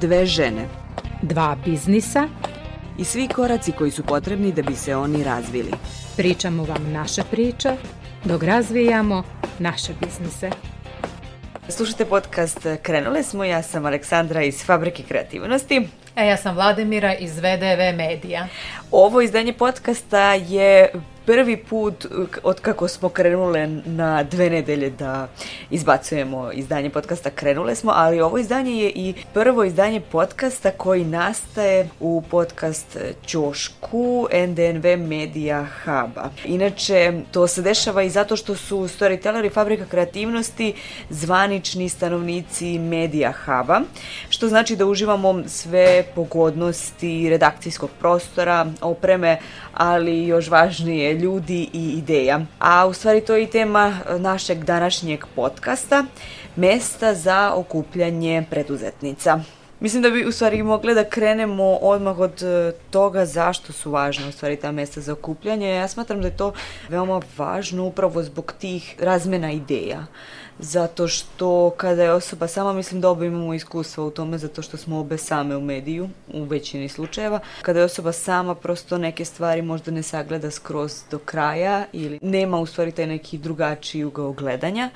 Dve žene dva biznisa, i svi koraci koji su potrebni da bi se oni razvili. pričamo vam naše priče, dok razvijamo naše biznise. Slušajte podcast Krenule smo, ja sam Aleksandra iz Fabrike kreativnosti. E, ja sam Vladimira iz VDV Medija. Ovo izdanje podcasta je prvi put od kako smo krenule na dve nedelje da izbacujemo izdanje podcasta Krenule smo, ali ovo izdanje je i prvo izdanje podcasta koji nastaje u podcast Ćošku NDNV Media Huba. Inače, to se dešava i zato što su Storyteller i Fabrika kreativnosti zvanični stanovnici Media Huba, što znači da uživamo sve pogodnosti redakcijskog prostora, opreme, ali još važnije ljudi i ideja. A u stvari to je i tema našeg današnjeg podcasta, mesta za okupljanje preduzetnica. Mislim da bi u stvari mogli da krenemo odmah od e, toga zašto su važne u stvari ta mesta za okupljanje. Ja smatram da je to veoma važno upravo zbog tih razmena ideja zato što kada je osoba sama, mislim da oba imamo iskustva u tome, zato što smo obe same u mediju, u većini slučajeva. Kada je osoba sama, prosto neke stvari možda ne sagleda skroz do kraja ili nema u stvari taj neki drugačiji ugao gledanja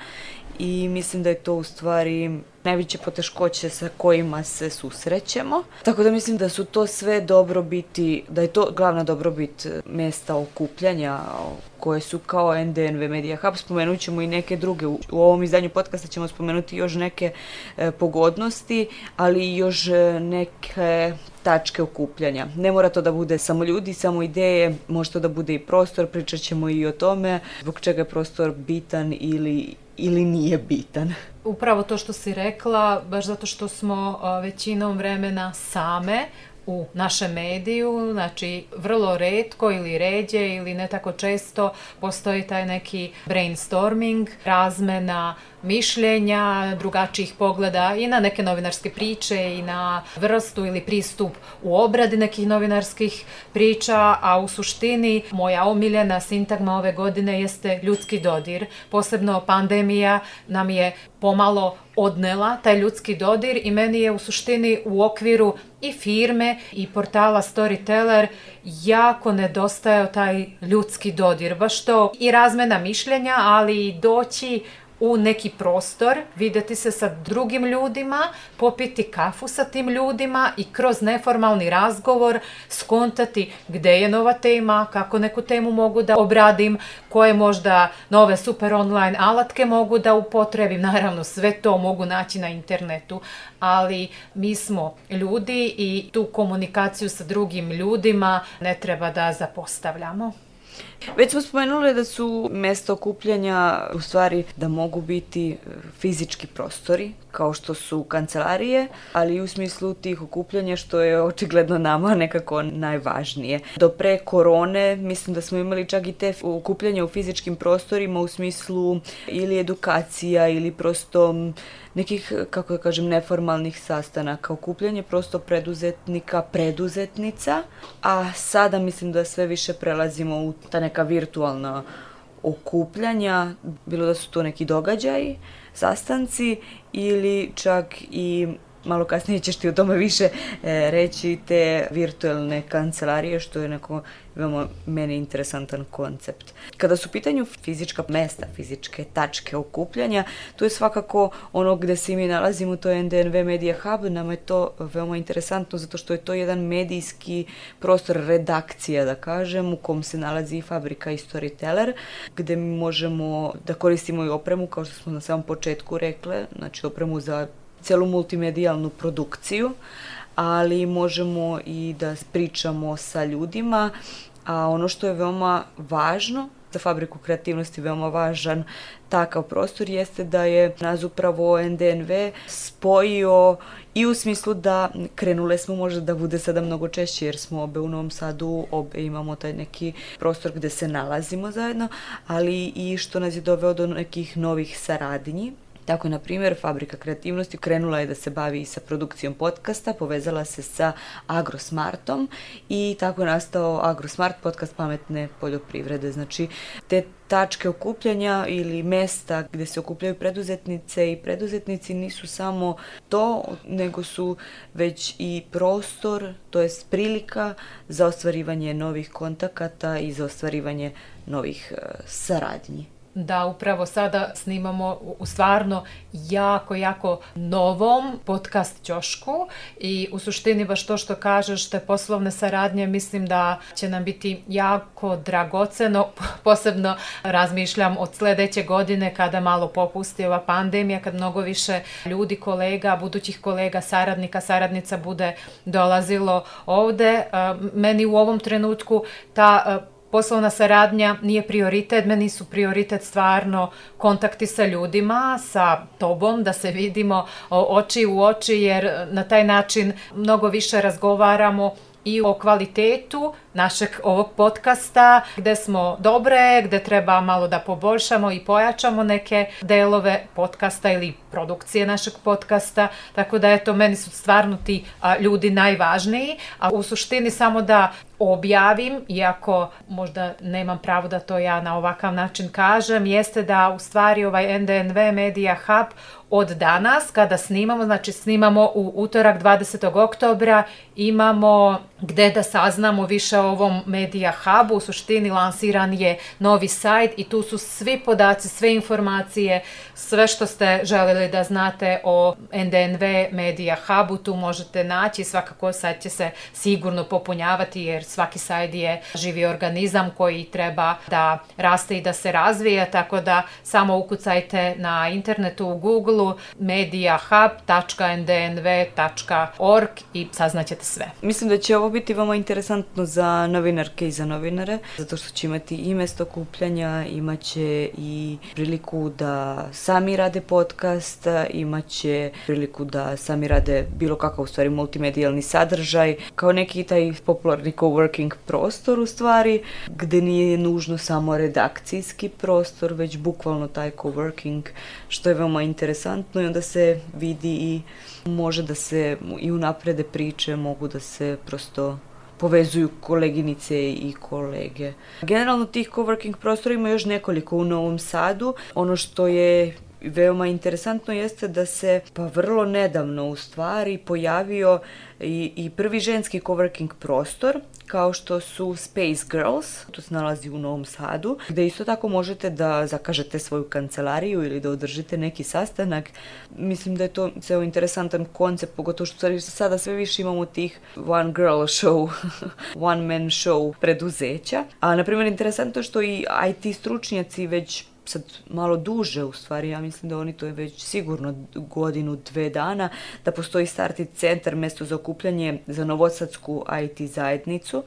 i mislim da je to u stvari najveće poteškoće sa kojima se susrećemo. Tako da mislim da su to sve dobrobiti, da je to glavna dobrobit mesta okupljanja koje su kao NDNV Media Hub. Spomenut ćemo i neke druge. U ovom izdanju podcasta ćemo spomenuti još neke e, pogodnosti, ali i još e, neke tačke okupljanja. Ne mora to da bude samo ljudi, samo ideje, može to da bude i prostor, pričat ćemo i o tome zbog čega je prostor bitan ili ili nije bitan. Upravo to što si rekla, baš zato što smo većinom vremena same u našem mediju, znači vrlo redko ili ređe ili ne tako često postoji taj neki brainstorming, razmena mišljenja, drugačijih pogleda i na neke novinarske priče i na vrstu ili pristup u obradi nekih novinarskih priča, a u suštini moja omiljena sintagma ove godine jeste ljudski dodir. Posebno pandemija nam je pomalo odnela taj ljudski dodir i meni je u suštini u okviru i firme i portala Storyteller jako nedostajao taj ljudski dodir. Baš to i razmena mišljenja, ali i doći u neki prostor, videti se sa drugim ljudima, popiti kafu sa tim ljudima i kroz neformalni razgovor skontati gde je nova tema, kako neku temu mogu da obradim, koje možda nove super online alatke mogu da upotrebim. Naravno, sve to mogu naći na internetu, ali mi smo ljudi i tu komunikaciju sa drugim ljudima ne treba da zapostavljamo. Već smo spomenuli da su mesta okupljanja u stvari da mogu biti e, fizički prostori, kao što su kancelarije, ali i u smislu tih okupljanja što je očigledno nama nekako najvažnije. Do pre korone mislim da smo imali čak i te okupljanja u fizičkim prostorima u smislu ili edukacija ili prosto nekih, kako da kažem, neformalnih sastanaka, okupljanje prosto preduzetnika, preduzetnica, a sada mislim da sve više prelazimo u ta neka virtualna okupljanja, bilo da su to neki događaji, sastanci ili čak i malo kasnije ćeš ti o tome više e, reći te virtualne kancelarije što je neko veoma meni interesantan koncept. Kada su u pitanju fizička mesta, fizičke tačke okupljanja, to je svakako ono gde se mi nalazimo, to je NDNV Media Hub, nama je to veoma interesantno zato što je to jedan medijski prostor redakcija, da kažem, u kom se nalazi i fabrika i storyteller, gde mi možemo da koristimo i opremu, kao što smo na samom početku rekle, znači opremu za celu multimedijalnu produkciju, ali možemo i da pričamo sa ljudima, a ono što je veoma važno za fabriku kreativnosti veoma važan takav prostor jeste da je nas upravo NDNV spojio i u smislu da krenule smo možda da bude sada mnogo češće jer smo obe u Novom Sadu, obe imamo taj neki prostor gde se nalazimo zajedno, ali i što nas je doveo do nekih novih saradnji Tako, na primjer, Fabrika kreativnosti krenula je da se bavi sa produkcijom podcasta, povezala se sa Agrosmartom i tako je nastao Agrosmart, podcast pametne poljoprivrede. Znači, te tačke okupljanja ili mesta gde se okupljaju preduzetnice i preduzetnici nisu samo to, nego su već i prostor, to je prilika za ostvarivanje novih kontakata i za ostvarivanje novih uh, saradnji da upravo sada snimamo u stvarno jako, jako novom podcast ćošku i u suštini baš to što kažeš te poslovne saradnje mislim da će nam biti jako dragoceno, posebno razmišljam od sledeće godine kada malo popusti ova pandemija, kad mnogo više ljudi, kolega, budućih kolega, saradnika, saradnica bude dolazilo ovde. Meni u ovom trenutku ta poslovna saradnja nije prioritet, meni su prioritet stvarno kontakti sa ljudima, sa tobom, da se vidimo oči u oči, jer na taj način mnogo više razgovaramo i o kvalitetu našeg ovog podcasta, gde smo dobre, gde treba malo da poboljšamo i pojačamo neke delove podcasta ili produkcije našeg podcasta, tako da eto, meni su stvarno ti a, ljudi najvažniji, a u suštini samo da objavim, iako možda nemam pravo da to ja na ovakav način kažem, jeste da u stvari ovaj NDNV Media Hub od danas kada snimamo, znači snimamo u utorak 20. oktobra, imamo gde da saznamo više o ovom Media Hubu, u suštini lansiran je novi sajt i tu su svi podaci, sve informacije, sve što ste želeli da znate o NDNV Media Hubu, tu možete naći, svakako sajt će se sigurno popunjavati jer svaki sajt je živi organizam koji treba da raste i da se razvije, tako da samo ukucajte na internetu u Google mediahub.ndnv.org i saznaćete sve. Mislim da će ovo biti vama interesantno za novinarke i za novinare, zato što će imati i mesto kupljanja, imaće i priliku da sami rade podcast, imaće priliku da sami rade bilo kakav u stvari multimedijalni sadržaj, kao neki taj popularni coworking prostor u stvari, gde nije nužno samo redakcijski prostor, već bukvalno taj coworking, što je veoma interesantno i onda se vidi i može da se i unaprede priče, mogu da se prosto povezuju koleginice i kolege. Generalno tih coworking prostora ima još nekoliko u Novom Sadu. Ono što je veoma interesantno jeste da se pa vrlo nedavno u stvari pojavio i, i prvi ženski coworking prostor kao što su Space Girls, to se nalazi u Novom Sadu, gde isto tako možete da zakažete svoju kancelariju ili da održite neki sastanak. Mislim da je to ceo interesantan koncept, pogotovo što sada sve više imamo tih one girl show, one man show preduzeća. A, na primjer, interesantno je što i IT stručnjaci već sad malo duže u stvari, ja mislim da oni to je već sigurno godinu, dve dana, da postoji Starti centar, mesto za okupljanje za novosadsku IT zajednicu.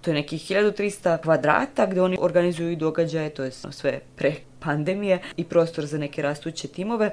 To je nekih 1300 kvadrata gde oni organizuju i događaje, to je sve pre pandemije i prostor za neke rastuće timove.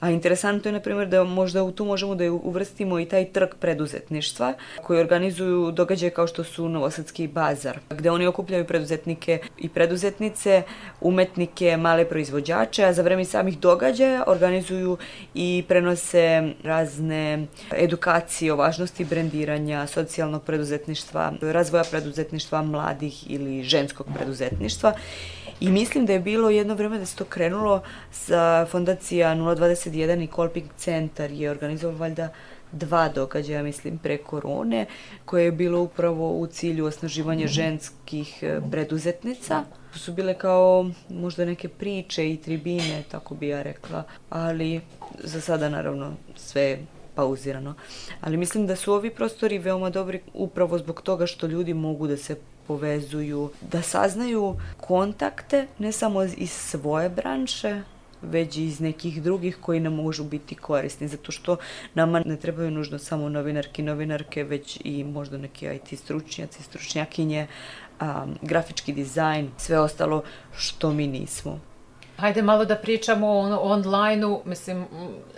A interesantno je, na primjer, da možda u tu možemo da uvrstimo i taj trg preduzetništva koji organizuju događaje kao što su Novosadski bazar, gde oni okupljaju preduzetnike i preduzetnice, umetnike, male proizvođače, a za vreme samih događaja organizuju i prenose razne edukacije o važnosti brendiranja, socijalnog preduzetništva, razvoja preduzetništva mladih ili ženskog preduzetništva I mislim da je bilo jedno vreme da se to krenulo sa fondacija 021 i Kolping centar je organizovao valjda dva događaja, mislim, pre korone, koje je bilo upravo u cilju osnaživanja ženskih e, preduzetnica. To su bile kao možda neke priče i tribine, tako bi ja rekla, ali za sada naravno sve pauzirano. Ali mislim da su ovi prostori veoma dobri upravo zbog toga što ljudi mogu da se povezuju, da saznaju kontakte ne samo iz svoje branše, već i iz nekih drugih koji nam možu biti korisni, zato što nama ne trebaju nužno samo novinarki i novinarke, već i možda neki IT stručnjaci, stručnjakinje, um, grafički dizajn, sve ostalo što mi nismo. Hajde malo da pričamo o online-u, mislim,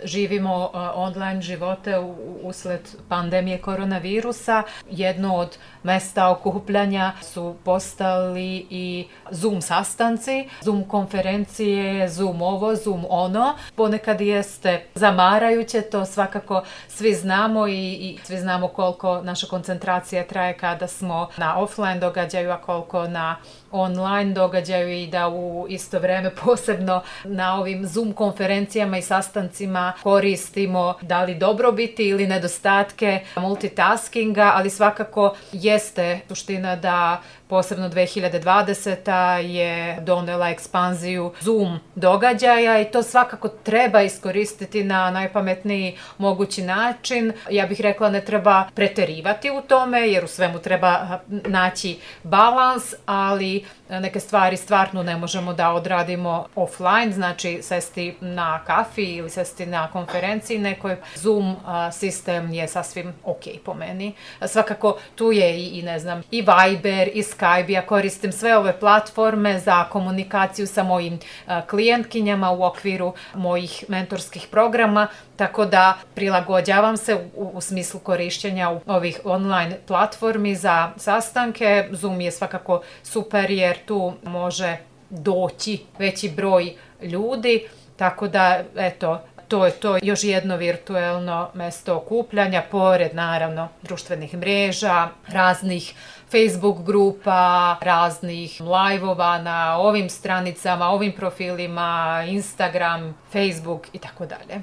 živimo online živote usled pandemije koronavirusa. Jedno od mesta okupljanja su postali i Zoom sastanci, Zoom konferencije, Zoom ovo, Zoom ono. Ponekad jeste zamarajuće, to svakako svi znamo i, i svi znamo koliko naša koncentracija traje kada smo na offline događaju, a koliko na online događaju i da u isto vreme posebno na ovim Zoom konferencijama i sastancima koristimo da li dobrobiti ili nedostatke multitaskinga, ali svakako jeste suština da posebno 2020. je donela ekspanziju Zoom događaja i to svakako treba iskoristiti na najpametniji mogući način. Ja bih rekla ne treba preterivati u tome jer u svemu treba naći balans, ali neke stvari stvarno ne možemo da odradimo offline, znači sesti na kafi ili sesti na konferenciji nekoj. Zoom sistem je sasvim ok po meni. Svakako tu je i, i ne znam, i Viber, i Skype, ja koristim sve ove platforme za komunikaciju sa mojim klijentkinjama u okviru mojih mentorskih programa, tako da prilagođavam se u, u smislu korišćenja ovih online platformi za sastanke. Zoom je svakako super jer tu može doći veći broj ljudi, tako da, eto, to je to još jedno virtuelno mesto okupljanja, pored naravno društvenih mreža, raznih Facebook grupa, raznih live-ova na ovim stranicama, ovim profilima, Instagram, Facebook i tako dalje.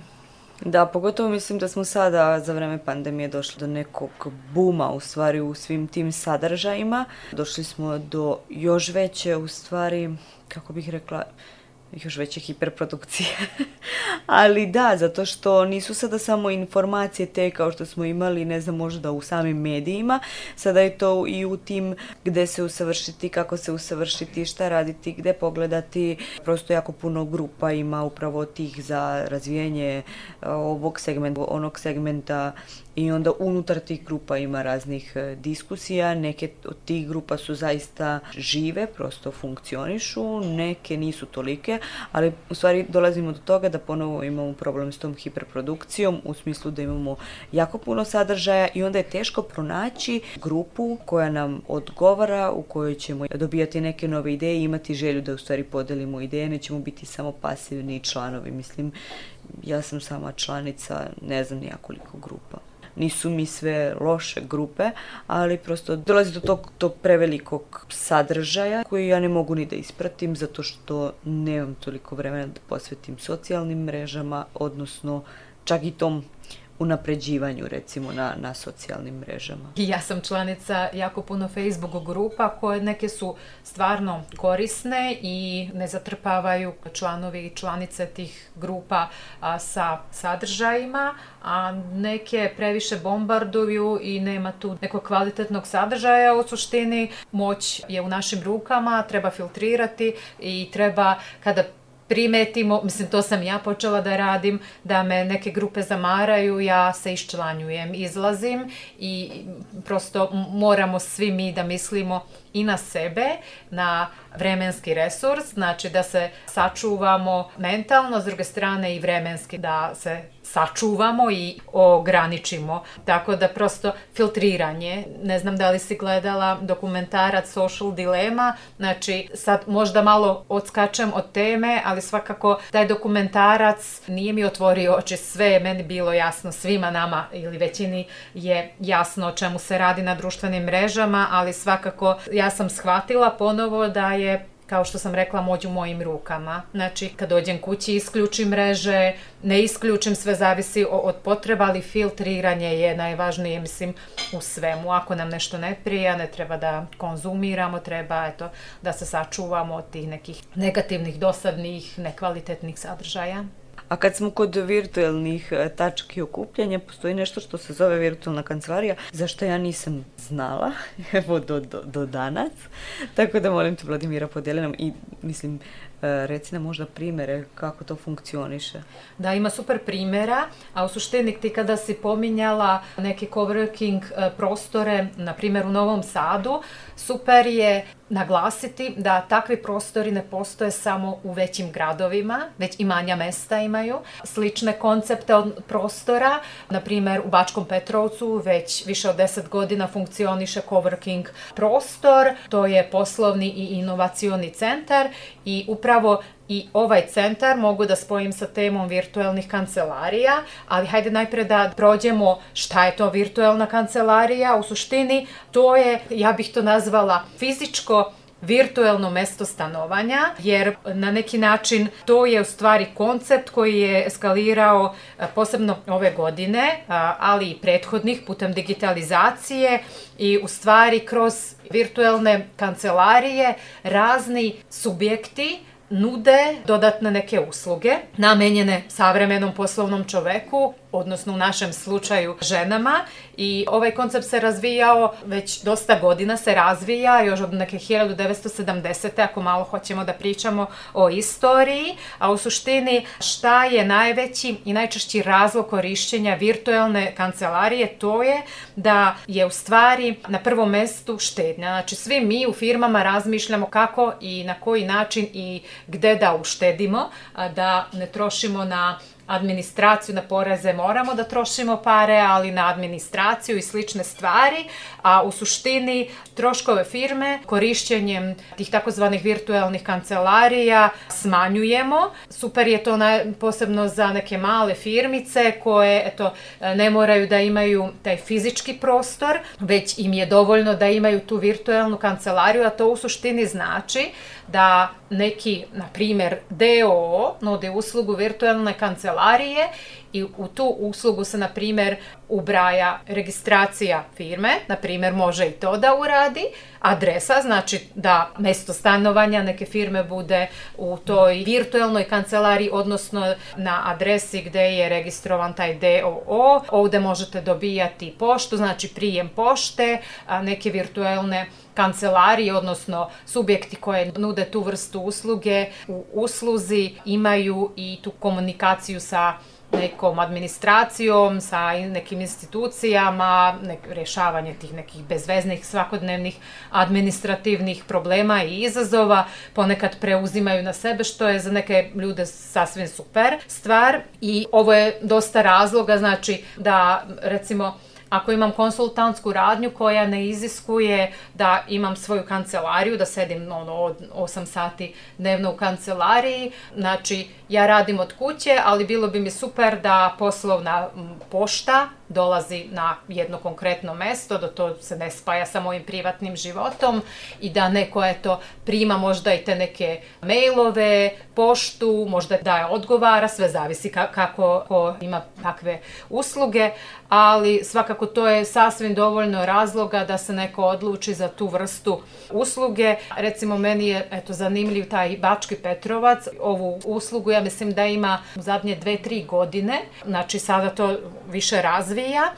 Da, pogotovo mislim da smo sada za vreme pandemije došli do nekog buma u stvari u svim tim sadržajima. Došli smo do još veće u stvari, kako bih rekla, još veće hiperprodukcije. Ali da, zato što nisu sada samo informacije te kao što smo imali, ne znam, možda u samim medijima, sada je to i u tim gde se usavršiti, kako se usavršiti, šta raditi, gde pogledati. Prosto jako puno grupa ima upravo tih za razvijanje ovog segmenta, onog segmenta i onda unutar tih grupa ima raznih e, diskusija, neke od tih grupa su zaista žive, prosto funkcionišu, neke nisu tolike, ali u stvari dolazimo do toga da ponovo imamo problem s tom hiperprodukcijom u smislu da imamo jako puno sadržaja i onda je teško pronaći grupu koja nam odgovara, u kojoj ćemo dobijati neke nove ideje i imati želju da u stvari podelimo ideje, nećemo biti samo pasivni članovi. Mislim, ja sam sama članica, ne znam nijakoliko grupa nisu mi sve loše grupe, ali prosto dolazi do tog, tog prevelikog sadržaja koji ja ne mogu ni da ispratim zato što nemam toliko vremena da posvetim socijalnim mrežama, odnosno čak i tom unapređivanju recimo na, na socijalnim mrežama. I ja sam članica jako puno Facebook grupa koje neke su stvarno korisne i ne zatrpavaju članovi i članice tih grupa a, sa sadržajima, a neke previše bombarduju i nema tu nekog kvalitetnog sadržaja u suštini. Moć je u našim rukama, treba filtrirati i treba kada primetimo, mislim to sam ja počela da radim, da me neke grupe zamaraju, ja se iščlanjujem, izlazim i prosto moramo svi mi da mislimo i na sebe, na vremenski resurs, znači da se sačuvamo mentalno, s druge strane i vremenski da se sačuvamo i ograničimo. Tako da prosto filtriranje. Ne znam da li si gledala dokumentarac Social Dilema, znači sad možda malo odskačem od teme, ali svakako taj dokumentarac nije mi otvorio oči, sve je meni bilo jasno, svima nama ili većini je jasno o čemu se radi na društvenim mrežama, ali svakako ja sam shvatila ponovo da je kao što sam rekla, moć u mojim rukama. Znači, kad dođem kući, isključim mreže, ne isključim, sve zavisi od potreba, ali filtriranje je najvažnije, mislim, u svemu. Ako nam nešto ne prija, ne treba da konzumiramo, treba, eto, da se sačuvamo od tih nekih negativnih, dosadnih, nekvalitetnih sadržaja. A kad smo kod virtualnih e, tački okupljanja, postoji nešto što se zove virtualna kancelarija, zašto ja nisam znala, evo do, do, do danas. Tako da molim te, Vladimira, podeli nam i, mislim, reci nam možda primere kako to funkcioniše. Da, ima super primera, a u suštini ti kada si pominjala neke coworking e, prostore, na primjer u Novom Sadu, super je naglasiti da takvi prostori ne postoje samo u većim gradovima, već i manja mesta imaju. Slične koncepte od prostora, na primjer u Bačkom Petrovcu već više od 10 godina funkcioniše coworking prostor, to je poslovni i inovacioni centar i upravo i ovaj centar mogu da spojim sa temom virtuelnih kancelarija, ali hajde najpre da prođemo šta je to virtuelna kancelarija. U suštini to je, ja bih to nazvala fizičko virtuelno mesto stanovanja, jer na neki način to je u stvari koncept koji je eskalirao posebno ove godine, ali i prethodnih putem digitalizacije i u stvari kroz virtuelne kancelarije razni subjekti nude dodatne neke usluge namenjene savremenom poslovnom čoveku odnosno u našem slučaju ženama i ovaj koncept se razvijao već dosta godina se razvija, još od neke 1970. ako malo hoćemo da pričamo o istoriji, a u suštini šta je najveći i najčešći razlog korišćenja virtualne kancelarije, to je da je u stvari na prvom mestu štednja. Znači svi mi u firmama razmišljamo kako i na koji način i gde da uštedimo, da ne trošimo na administraciju na poreze moramo da trošimo pare, ali na administraciju i slične stvari, a u suštini troškove firme korišćenjem tih takozvanih virtuelnih kancelarija smanjujemo. Super je to na, posebno za neke male firmice koje eto, ne moraju da imaju taj fizički prostor, već im je dovoljno da imaju tu virtuelnu kancelariju, a to u suštini znači da neki, na primer, DOO nude uslugu virtualne kancelarije i u tu uslugu se, na primer, ubraja registracija firme, na primer, može i to da uradi, adresa, znači da mesto stanovanja neke firme bude u toj virtualnoj kancelariji, odnosno na adresi gde je registrovan taj DOO. Ovde možete dobijati poštu, znači prijem pošte, neke virtualne kancelarije, odnosno subjekti koje nude tu vrstu usluge u usluzi imaju i tu komunikaciju sa nekom administracijom, sa nekim institucijama, nek, rešavanje tih nekih bezveznih svakodnevnih administrativnih problema i izazova, ponekad preuzimaju na sebe, što je za neke ljude sasvim super stvar. I ovo je dosta razloga, znači da recimo Ako imam konsultantsku radnju koja ne iziskuje da imam svoju kancelariju, da sedim ono, od 8 sati dnevno u kancelariji, znači ja radim od kuće, ali bilo bi mi super da poslovna pošta dolazi na jedno konkretno mesto, da to se ne spaja sa mojim privatnim životom i da neko eto prima možda i te neke mailove, poštu, možda da je odgovara, sve zavisi kako ko ima takve usluge, ali svakako to je sasvim dovoljno razloga da se neko odluči za tu vrstu usluge. Recimo meni je eto zanimljiv taj Bački Petrovac, ovu uslugu ja mislim da ima u zadnje dve, tri godine, znači sada to više razvija,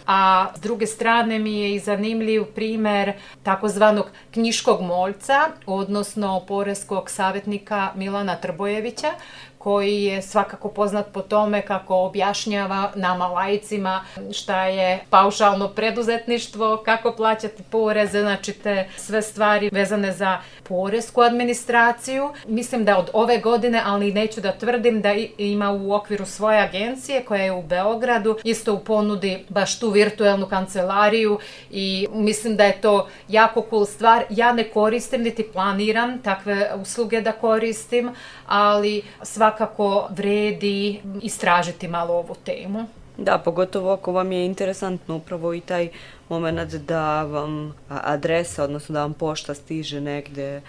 a s druge strane mi je i zanimljiv primer takozvanog knjiškog moljca, odnosno poreskog savjetnika Milana Trbojevića, koji je svakako poznat po tome kako objašnjava nama lajcima šta je paušalno preduzetništvo, kako plaćati poreze, znači te sve stvari vezane za poresku administraciju. Mislim da od ove godine, ali neću da tvrdim da ima u okviru svoje agencije koja je u Beogradu, isto u ponudi baš tu virtuelnu kancelariju i mislim da je to jako cool stvar. Ja ne koristim niti planiram takve usluge da koristim, ali svakako vredi istražiti malo ovu temu. Da, pogotovo ako vam je interesantno upravo i taj moment da vam adresa, odnosno da vam pošta stiže negde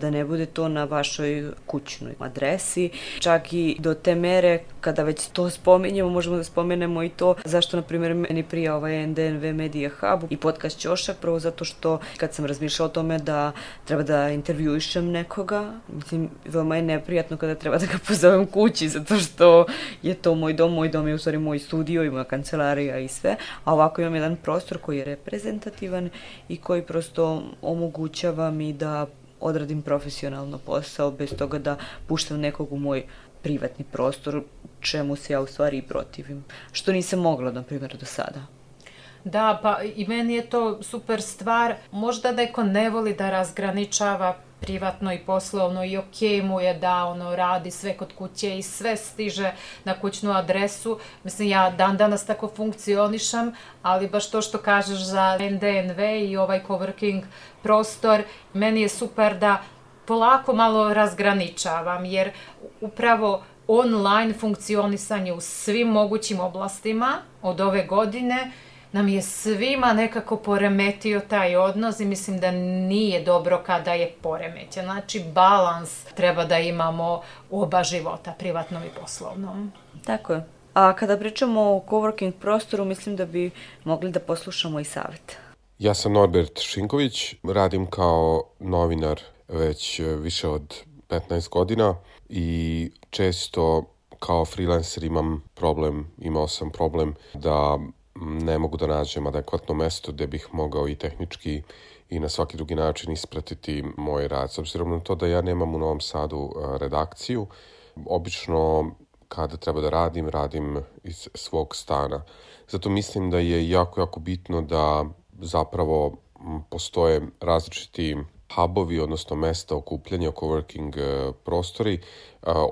da ne bude to na vašoj kućnoj adresi. Čak i do te mere, kada već to spominjemo, možemo da spomenemo i to zašto, na primjer, meni prija ovaj NDNV Media Hub i podcast Ćošak, prvo zato što kad sam razmišljala o tome da treba da intervjuišem nekoga, mislim, veoma je neprijatno kada treba da ga pozovem kući, zato što je to moj dom, moj dom je u stvari moj studio i moja kancelarija i sve, a ovako imam jedan prostor koji je reprezentativan i koji prosto omogućava mi da odradim profesionalno posao bez toga da puštam nekog u moj privatni prostor, čemu se ja u stvari i protivim. Što nisam mogla, na primjer, do sada. Da, pa i meni je to super stvar. Možda neko ne voli da razgraničava privatno i poslovno i ok mu je da ono radi sve kod kuće i sve stiže na kućnu adresu. Mislim, ja dan danas tako funkcionišam, ali baš to što kažeš za NDNV i ovaj coworking prostor, meni je super da polako malo razgraničavam, jer upravo online funkcionisanje u svim mogućim oblastima od ove godine nam je svima nekako poremetio taj odnos i mislim da nije dobro kada je poremećen. Znači, balans treba da imamo u oba života, privatnom i poslovnom. Tako je. A kada pričamo o coworking prostoru, mislim da bi mogli da poslušamo i savet. Ja sam Norbert Šinković, radim kao novinar već više od 15 godina i često kao freelancer imam problem, imao sam problem da ne mogu da nađem adekvatno mesto gde bih mogao i tehnički i na svaki drugi način ispratiti moj rad. S obzirom na to da ja nemam u Novom Sadu redakciju, obično kada treba da radim, radim iz svog stana. Zato mislim da je jako, jako bitno da zapravo postoje različiti hubovi, odnosno mesta okupljanja, coworking e, prostori.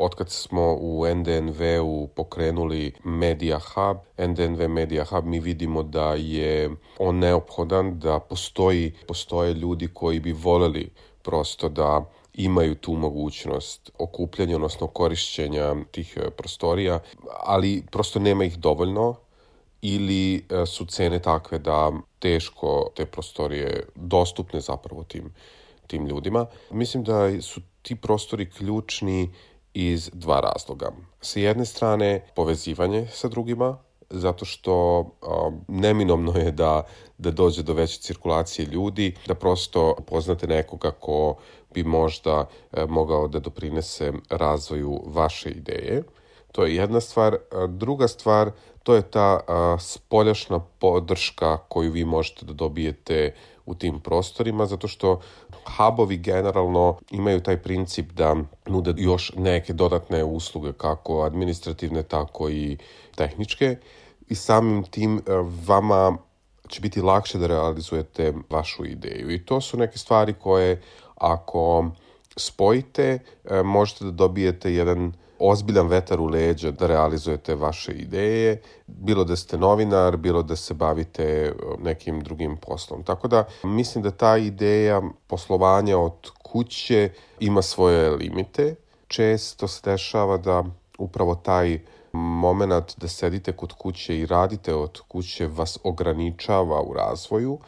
Otkad smo u NDNV-u pokrenuli Media Hub, NDNV Media Hub, mi vidimo da je on neophodan, da postoji, postoje ljudi koji bi voleli prosto da imaju tu mogućnost okupljanja, odnosno korišćenja tih e, prostorija, ali prosto nema ih dovoljno ili e, su cene takve da teško te prostorije dostupne zapravo tim tim ljudima. Mislim da su ti prostori ključni iz dva razloga. Sa jedne strane povezivanje sa drugima, zato što a, neminomno je da, da dođe do veće cirkulacije ljudi, da prosto poznate nekoga ko bi možda e, mogao da doprinese razvoju vaše ideje. To je jedna stvar. Druga stvar, to je ta a, spoljašna podrška koju vi možete da dobijete u tim prostorima, zato što hubovi generalno imaju taj princip da nude još neke dodatne usluge, kako administrativne, tako i tehničke i samim tim e, vama će biti lakše da realizujete vašu ideju. I to su neke stvari koje ako spojite, e, možete da dobijete jedan ozbiljan vetar u leđa da realizujete vaše ideje, bilo da ste novinar, bilo da se bavite e, nekim drugim poslom. Tako da mislim da ta ideja poslovanja od kuće ima svoje limite. Često se dešava da upravo taj moment da sedite kod kuće i radite od kuće vas ograničava u razvoju,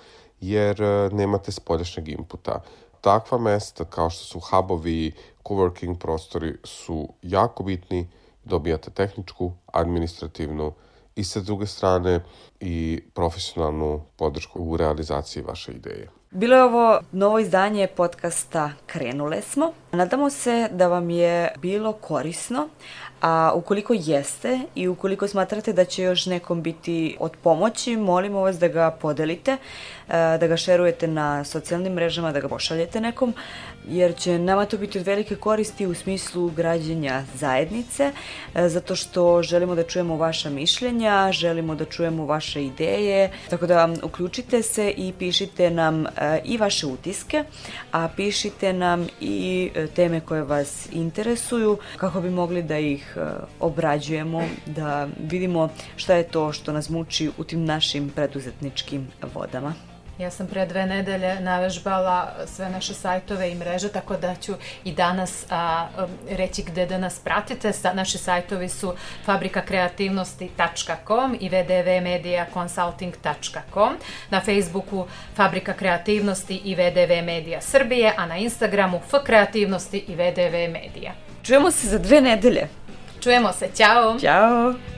jer e, nemate spoljašnjeg inputa takva mesta kao što su hubovi, coworking prostori su jako bitni, dobijate tehničku, administrativnu i sa druge strane i profesionalnu podršku u realizaciji vaše ideje. Bilo je ovo novo izdanje podcasta Krenule smo. Nadamo se da vam je bilo korisno, a ukoliko jeste i ukoliko smatrate da će još nekom biti od pomoći, molimo vas da ga podelite, da ga šerujete na socijalnim mrežama, da ga pošaljete nekom, jer će nama to biti od velike koristi u smislu građenja zajednice, zato što želimo da čujemo vaša mišljenja, želimo da čujemo vaše ideje, tako da uključite se i pišite nam i vaše utiske, a pišite nam i e, teme koje vas interesuju kako bi mogli da ih e, obrađujemo, da vidimo šta je to što nas muči u tim našim preduzetničkim vodama. Ja sam pre dve nedelje navežbala sve naše sajtove i mreže, tako da ću i danas a, reći gde da nas pratite. Sa, naši sajtovi su fabrikakreativnosti.com i vdvmediaconsulting.com. Na Facebooku Fabrika kreativnosti i VDV Medija Srbije, a na Instagramu F kreativnosti i VDV Medija. Čujemo se za dve nedelje. Čujemo se, ćao! Ćao!